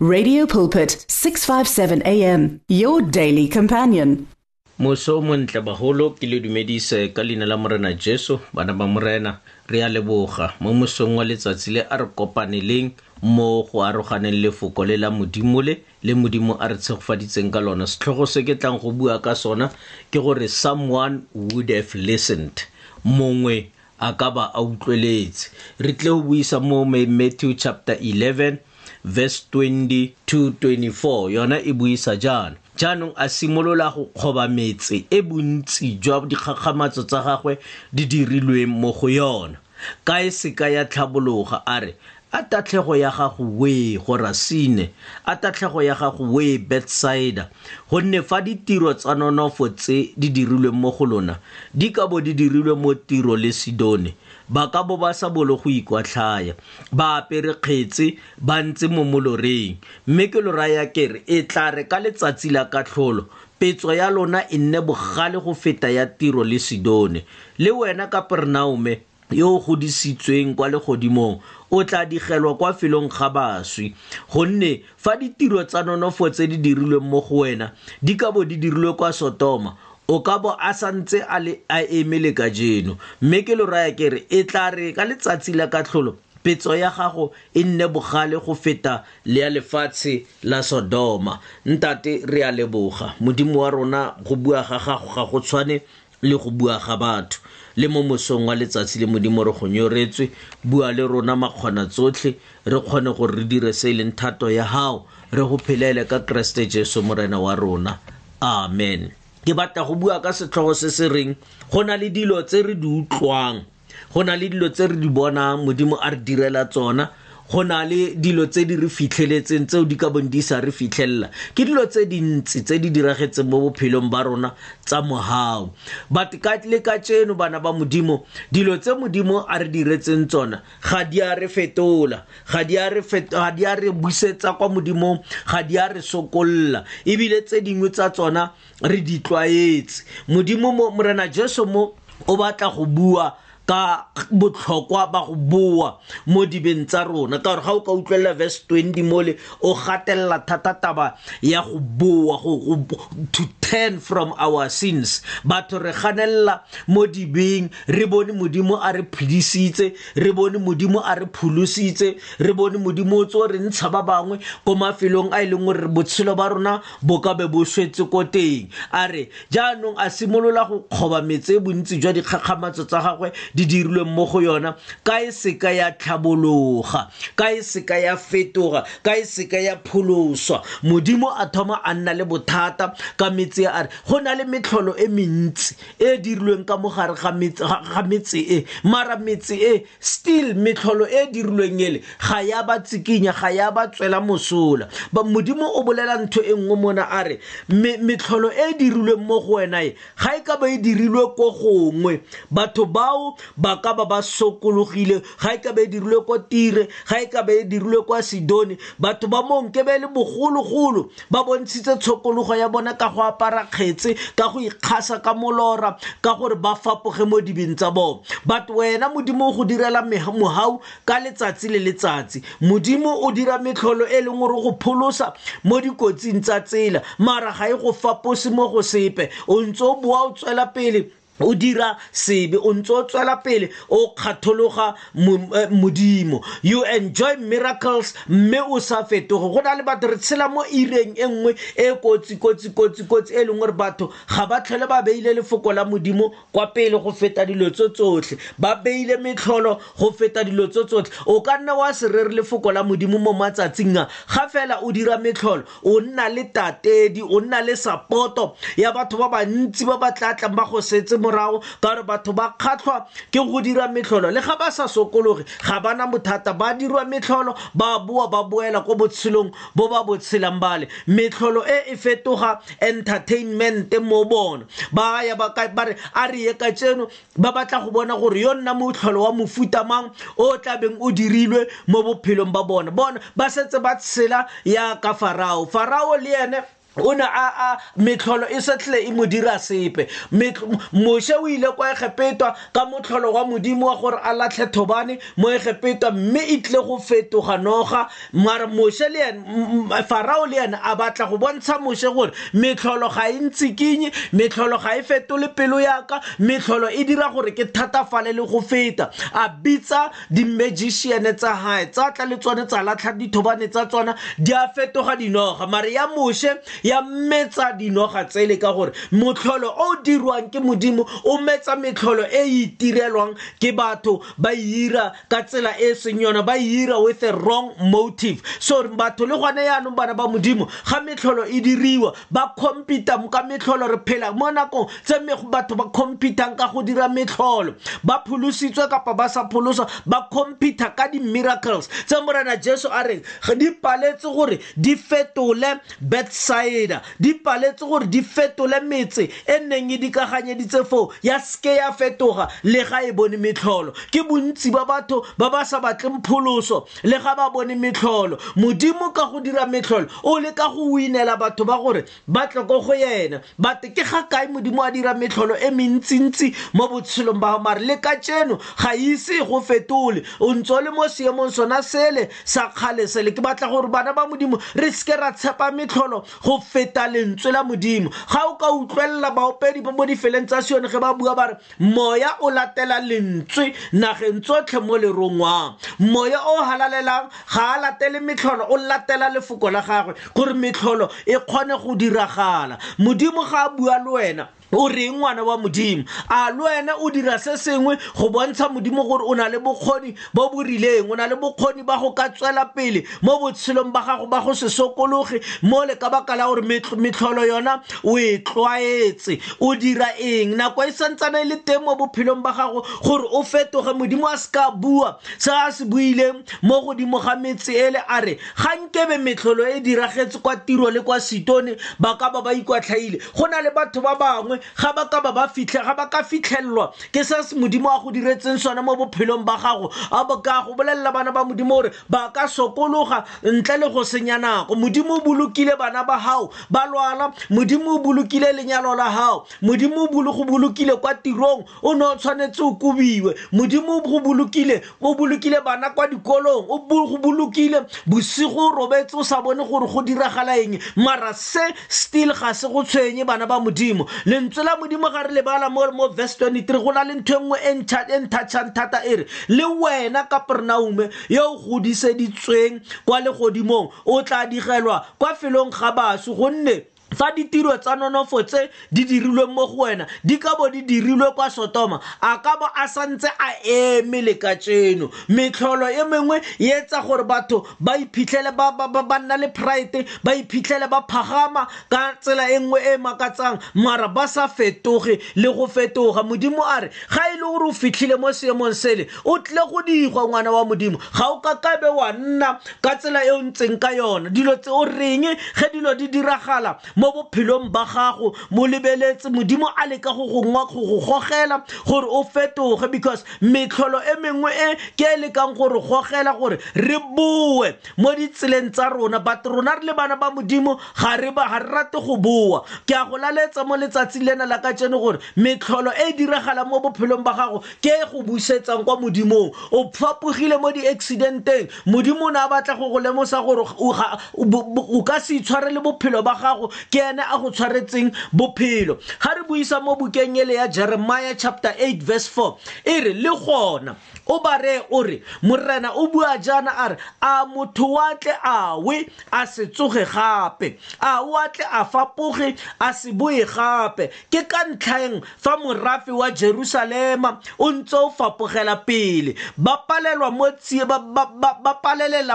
Radio Pulpit 657 AM your daily companion Moso montle baholo ke le dumedise ka leina la Morena Jesu bana ba Morena re a leboga mo mosong wa letsatsi le a re kopaneleng mo go aroganeng lefoko le la modimo le le modimo a re tshegofaditseng ka lona setlhogo se ke tlang go bua ka sona ke gore someone would have listened mongwe a ka ba a utlweletse re tle go buisa mo matthew chapter 11 verse 20 to 24 yona e buisa jaana jaanong a simolola go kgoba metse e bontsi jwa dikgakgamatso tsa gagwe di dirilweng mo go yona ka e seka ya tlhabologa a re a tatlhego ya gago wee go rasine a tatlhego ya gago wee bethsaida gonne fa ditiro tsa nonofo tse di dirilweng mo go lona di ka bo di dirilwe mo tiro le sidone ba ka bo ba sa bolo go ikwatlhaya ba apere kgetse ba ntse mo moloreng mme ke lo raya kere e tla re ka letsatsi la katlholo petso ya lona e nne bogale go feta ya tiro le sidone le wena ka pernaome yo o godisitsweng kwa legodimong o tla digelwa kwa felong ga baswi gonne fa ditiro tsa nonofo tse di dirilweng mo go wena di ka bo di dirilwe kwa sotoma o ka bo a santse a le a emele ka jeno mme ke lo raya ke re e tla re ka letsatsi la katlholo petso ya gago e nne bogale go feta le ya lefatshe la sodoma ntate re a leboga modimo wa rona go bua ga gago ga go tshwane le go bua ga batho le mo mosong wa letsatsi le modimo re gonyoretswe bua le rona makgona tsotlhe re kgone gore re dire se e leng thato ya gago re go phelele ka keresete jesu morena wa rona amen ke batla go bua ka setlhogo se se reng go na le dilo tse re di utlwang go na le dilo tse re di bonang modimo a re direla tsona go na le dilo tse di re fitlheletseng tseo di ka bong di sa re fitlhelela ke dilo tse dintsi tse di diragetseng mo bophelong ba rona tsa mogau but ka le ka tseno bana ba modimo dilo tse modimo a re diretseng tsona ga di a re fetola ga di a re ga di a re busetsa kwa modimong ga di a re sokolla ebile tse dingwe tsa tsona re di tlwaetse modimo mo morena jesu mo o batla go bua ka botlhokwa ba go boa mo dibeng tsa rona ka gore ga o ka utlwelela verse 20 mole o gatelela thata taba ya go boa to turn from our sins batho re ganelela mo dibeng re bone modimo a re phedisitse re bone modimo a re pholositse re bone modimo o tse re ntsha ba bangwe ko mafelong a e leng gore botshelo ba rona bo ka be bo swetse ko teng a re jaanong a simolola go kgoba metse bontsi jwa dikgakgamatso tsa gagwe di dirilweng mo go yona ka e seka ya tlhabologa ka e seka ya fetoga ka e seka ya pholoswa modimo a thoma a nna le bothata ka metse a re go na le metlholo e mentsi e dirilweng ka mogare ga metse e mara metse e still metlholo e dirilweng ele ga ya ba tsikinya ga ya ba tswela mosola ba modimo o bolela ntho e nngwe mona a re metlholo e dirilweng mo go wena e ga e ka ba e dirilwe ko gongwe batho bao ba ka ba ba sokologile ga e ka ba e dirilwe ko tire ga e ka ba e dirilwe kwa sidone batho ba mong ke be le bogologolo ba bontshitse tshokologo ya bona ka go apara kgetse ka go ikgasa ka molora ka gore ba fapoge mo dibeng tsa bone but wena modimo o go direla mohau ka letsatsi le letsatsi modimo o dira metlholo e leng gore go pholosa mo dikotsing tsa tsela mara ga e go fapose mo go sepe o ntse o boa o tswela pele o dira sebe o ntse o tswela pele o kgathologa eh, modimo you enjoy miracles mme o sa fetoge go na le batho re tshela mo ireng e nngwe e kotsi kotsi kotsi kotsi e leng gore batho ga ba tlhole ba beile lefoko la modimo kwa pele go feta dilo tso tsotlhe ba beile metlholo go feta dilo tso tsotlhe o ka nna wa se rere lefoko la modimo mo matsatsing a ga fela o dira metlholo o nna le tatedi o nna le sapoto ya batho ba bantsi ba ba tlatlang ba go setse morago ka gore batho ba kgatlhwa ke go dira metlholo le ga ba sa sokologe ga bana bothata ba dirwa metlholo ba boa ba boela ko botshelong bo ba botshelang bale metlholo e e fetoga entertainment mo bona ba ya ba re a re ye ka tseno ba batla go bona gore yo nna motlholo wa mofuta mang o tlabeng o dirilwe mo bophelong ba bona bona ba setse ba tshela ya ka farao farao le ene o ne a a metlholo e setlhe e mo dira sepe moshe o ile kwa egepetwa ka motlholo wa modimo wa gore a latlhe thobane mo egepetwa mme e tle go fetoga noga mara moshe le ene farao le ene a batla go bontsha moshe gore metlholo ga e ntsikinye metlholo ga e fetole pelo yaka metlholo e dira gore ke thatafale le go feta a bitsa di-magiciane tsa gae tsa tla le tsone tsa latlha dithobane tsa tsona di a fetoga dinoga mare ya moshe ya metsa dinoga tsele ka gore motlholo o dirwang ke modimo o metsa metlholo e e itirelwang ke batho ba ira ka tsela e e seng yona ba ira with a wrong motive so batho le gone yaanong bana ba modimo ga metlholo e diriwa ba compita ka metlholo re phela mo nakong tse batho ba compitang ka go dira metlholo ba pholositswe kapa ba sa pholosa ba compita ka di-miracles tse morena jesu a reng di paletse gore di fetole betside di paletse gore di fetole metse e nneng e dikaganyeditse foo ya seke ya fetoga le ga e bone metlholo ke bontsi ba batho ba ba sa batleng pholoso le ga ba bone metlholo modimo ka go dira metlholo o le ka go winela batho ba gore ba tle ko go yena bate ke ga kae modimo a dira metlholo e mentsintsi mo botshelong ba mare le ka tseno ga ise go fetole o ntse o le mo seemong sona sele sa kgale sele ke batla gore bana ba modimo re seke ra tshepa metlholo go feta lentswe la modimo ga o ka utlwelela baopedi mo difeleng tsa sione ge ba bua ba re moya o latela lentswe nageng tsotlhe mo lerongwang moya o halalelang ga a latele metlholo o latela lefoko la gagwe gore metlholo e kgone go diragala modimo ga a bua le wena o reng ngwana wa modimo a le wena o dira se sengwe go bontsha modimo gore o na le bokgoni bo bo rileng o na le bokgoni ba go ka tswela pele mo botshelong ba gago ba go se sokologe mo le ka baka la gore metlholo yona o e tlwaetse o dira eng nako e santsana e le teng mo bophelong ba gago gore o fetoge modimo a se ka bua se a se buileng mo godimo ga metse ele a re ga nkebe metlholo e diragetse kwa tiro le kwa setone ba ka ba ba ikwatlhaile go na le batho ba bangwe ga ba ka ba ba fitlhe ga ba ka fitlhelelwa ke se modimo a go diretseng sone mo bophelong ba gago a ba ka go bolelela bana ba modimo gore ba ka sokologa ntle le go senya nako modimo o bolokile bana ba gago ba lwala modimo o bolokile lenyalo la gago modimo o go bolokile kwa tirong o ne o tshwanetse o kobiwe modimo o go bolokile o bolokile bana kwa dikolong o go bolokile bosigo o robetse o sa bone gore go diragala eng mara se still ga se go tshwenye bana ba modimo lentswe la modimo ga re lebala mo mo verse 23 go na le ntho e nngwe e nthatshang thata e re le wena kapernaome yo o godiseditsweng kwa legodimong o tla digelwa kwa felong ga baso gonne fa ditiro tsa nonofo tse di dirilweng mo go wena di ka bo di dirilwe kwa sotoma a ka bo a santse a eme le ka tseno metlholo e mengwe e etsa gore batho ba iphitlhele ba nna le pride ba iphitlhele ba phagama ka tsela e nngwe e makatsang mara ba sa fetoge le go fetoga modimo a re ga e le gore o fitlhile mo seemong sele o tle go digwa ngwana wa modimo ga o kakabe wa nna ka tsela e o ntseng ka yona dilo tse o reng ge dilo di diragala mo bophelong ba gago mo lebeletse modimo a leka go go nwa go go gogela gore o fetoge because metlholo e mengwe e ke e lekang gore gogela gore re boe mo ditseleng tsa rona but rona re le bana ba modimo ga re ba ga re rate go boa ke a go laletsa mo letsatsing lena la ka tseno gore metlholo e e diragala mo bophelong ba gago ke go busetsang kwa modimong o fapogile mo di-accidenteng modimo o ne a batla go go lemosa gore o ka se itshwarele bophelo ba gago ke ene a go tshwaretseng bophelo ga re buisa mo bukeng ele ya jeremiah chapter 8 verse 4 e re le gona o ba reye o re morena o bua jaana a re a motho wa tle a we a se tsoge gape a o a tle a fapoge a se boe gape ke ka ntlhaeng fa morafe wa jerusalema o ntse o fapogela pele ba palelela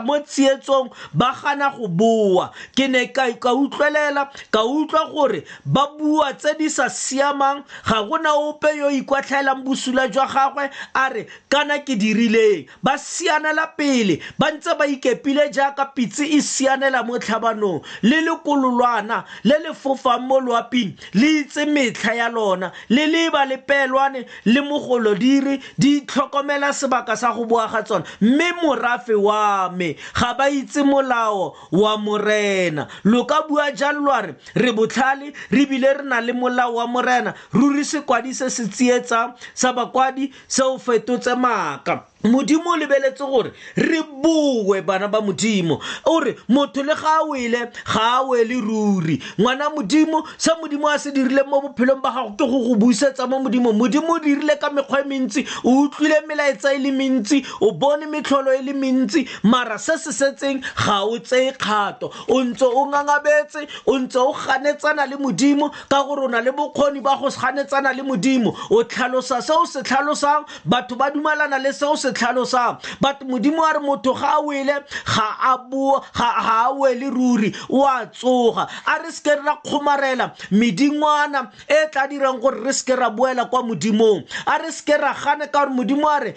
mo tsietsong ba gana go boa ke ne ka utlwelela ka utlwa gore ba bua tse di sa siamang ga gona ope yo ikwatlhaelang bosula jwa gagwe a re kana ke dirileng ba sianela pele ba ntse ba ikepile jaaka pitse e sianela mo tlhabanong le lekololwana le le fofang mo loaping le itse metlha ya lona le leba le peelwane le mogolo dire di itlhokomela sebaka sa go boa ga tsona mme morafe wa me ga ba itse molao wa morena lo ka bua jalo lwa re re botlhale re bile re na le molao wa morena ruri sekwadi se se tsietsang sa bakwadi se o fetotse maaka modimo o lebeletse gore re bowe bana ba modimo o re motho le ga a wele ga a wele ruri ngwana modimo se modimo a se dirileng mo bophelong ba gago ke go go busetsa mo modimo modimo o dirile ka mekgwa e mentsi o utlwile melaetsa e le mentsi o bone metlholo e le mentsi mara se se setseng ga o tseye kgato o ntse o ngangabetse o ntse o ganetsana le modimo ka gore o na le bokgoni ba go ganetsana le modimo o tlhalosa se o se tlhalosang batho ba dumalana le se o se tlhalosang but modimo a re motho ga a wele ga a boa ga a wele ruri o a tsoga a re seke ra kgomarela medingwana e tla dirang gore re seke ra boela kwa modimong a re seke ra gane ka gore modimo a re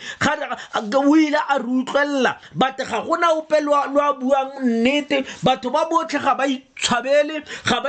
o ile a re utlwelela but ga gona ope lo a buang nnete batho ba botlhe ga ba itshwabele ga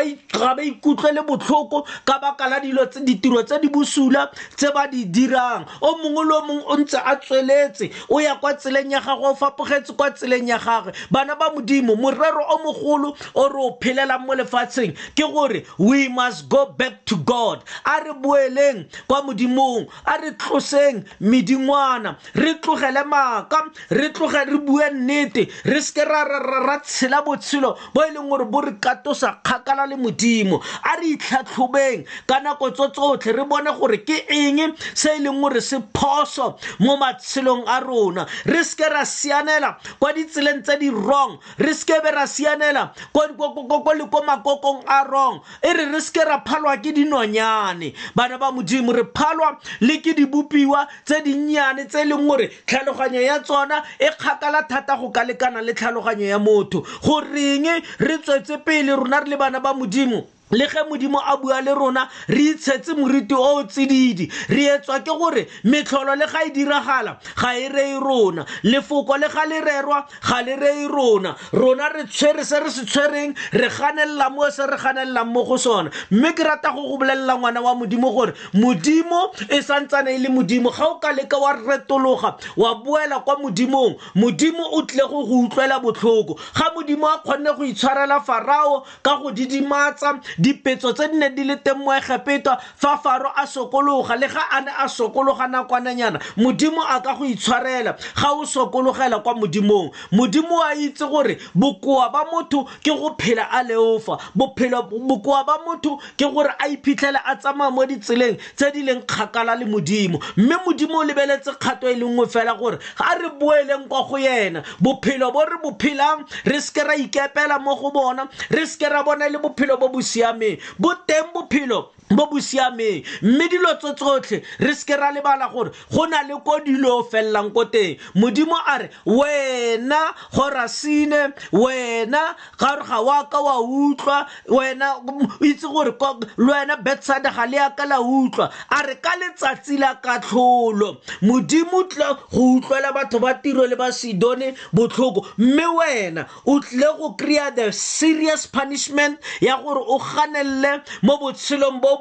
ba ikutlwele botlhoko ka baka la dilo ditiro tse di bosula tse ba di dirang o mongwe le o mongwe o ntse a tsweletse o ya kwa tseleng ya gagwe o fapogetse kwa tseleng ya gagwe bana ba modimo morero o mogolo o re o phelelang mo lefatsheng ke gore we must go back to god a re boeleng kwa modimong a re tloseng medingwana re tlogele maaka re tloge re bue nnete re seke ra tshela botshelo bo e leng gore bo re katosa kgakala le modimo a re itlhatlhobeng ka nako tso tsotlhe re bone gore ke eng se e leng gore se phoso mo matshelong a rona re seke ra sianela kwa ditseleng tse di wrong re seke be ra sianela ko makokong a wrong e re re seke ra phalwa ke dinonyane bana ba modimo re phalwa le ke dibopiwa tse dinnyane tse e leng gore tlhaloganyo ya tsona e kgakala thata go ka lekana le tlhaloganyo ya motho goreng re tswetse pele rona re le bana ba modimo le ge modimo a bua le rona re itshetse moriti o o tsididi re etswa ke gore metlholo le ga e diragala ga e reye rona lefoko le ga le rerwa ga le rei rona rona re tshwere se re se tshwereng re ganelela mo se re ganelelang mo go sone mme ke rata go go bolelela ngwana wa modimo gore modimo e santsane e le modimo ga o ka leka wa retologa wa boela kwa modimong modimo o tlile go go utlwela botlhoko ga modimo a kgonne go itshwarela farao ka go didimatsa dipetso tse di ne di le teng mo egepeta fa faro a sokologa le ga a ne a sokologa nakwananyana modimo a ka go itshwarela ga o sokologela kwa modimong modimo a itse gore bokoa ba motho ke go phela a leofa bokoa ba motho ke gore a iphitlhele a tsamaya mo ditseleng tse di leng kgakala le modimo mme modimo o lebeletse kgato e le nngwe fela gore ga re boeleng kwa go yena bophelo bo re bo phelang re seke ra ikepela mo go bona re seke ra bona le bophelo bo bo siameng bo teng bophelo bo bo siameng mme dilo tso tsotlhe re seke ra lebala gore go na le ko dilo o felelang ko teng modimo a re wena gorasine wena ga re ga wa ka wa utlwa wena itse gore le wena betsada ga le yaka la utlwa a re ka letsatsi la katlholo modimo tla go utlwela batho ba tiro le ba sidone botlhoko mme wena o tlile go kry-a the serious punishment ya gore o ganelele mo botshelong bo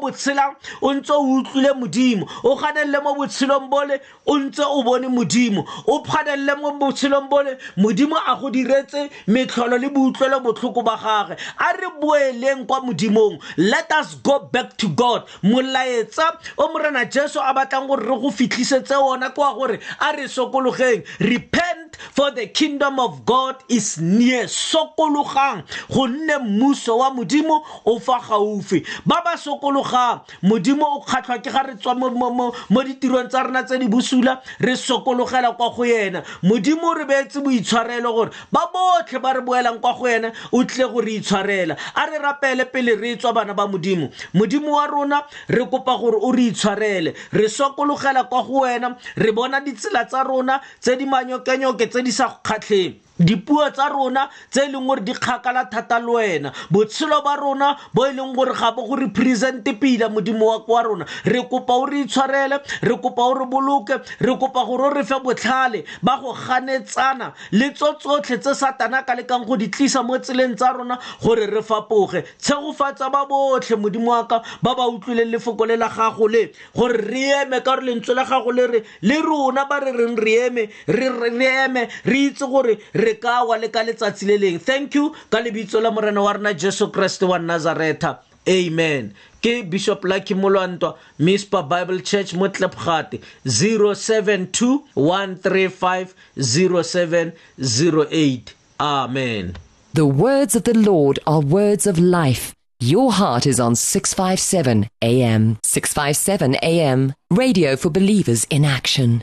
bo tshelang o ntse o utlwile modimo o ganelele mo botshelong bole o ntse o bone modimo o phanelele mo botshelong bole modimo a go diretse metlholo le boutlwelo botlhoko ba gage a re boeleng kwa modimong let us go back to god molaetsa o morena jesu a batlang gore re go fitlhisetse ona kwa gore a re sokologeng repent for the kingdom of god is near sokologang gonne mmuso wa modimo o fa gaufi ba ba sokologang modimo o kgatlhwa ke ga re tswa mo ditirong tsa rena tse di bosula re sokologela kwa go yena modimo o re beetse boitshwarelo gore ba botlhe ba re boelang kwa go ene o tlile go re itshwarela a re rapele pele re tswa bana ba modimo modimo wa rona re kopa gore o re itshwarele re sokologela kwa go wena re bona ditsela tsa rona tse di manyokenyoke tse di sa kgatlheng dipuo tsa rona tse e leng gore di kgakala thata le wena botshelo ba rona bo e leng gore ga bo go represente pila modimo wa kwa rona re kopa o re itshwarele re kopa o re boloke re kopa gore o re fe botlhale ba go ganetsana le tso tsotlhe tse satana ka lekang go di tlisa mo tseleng tsa rona gore re fapoge tshegofatsa ba botlhe modimo wa ka ba ba utlwileng lefoko le la gago le gore re eme ka gore lentswe la gago le re le rona ba re reng re eme re eme re itse gore re ka wa le ka letsatsi le leng thank you ka lebitso la morena wa rena jesu kreste wa nazaretha amen ke bishop lucky molwantwa mispa bible church mo tlepgate 072 amen the words of the lord are words of life your heart is on 657 am 657 am radio for believers in action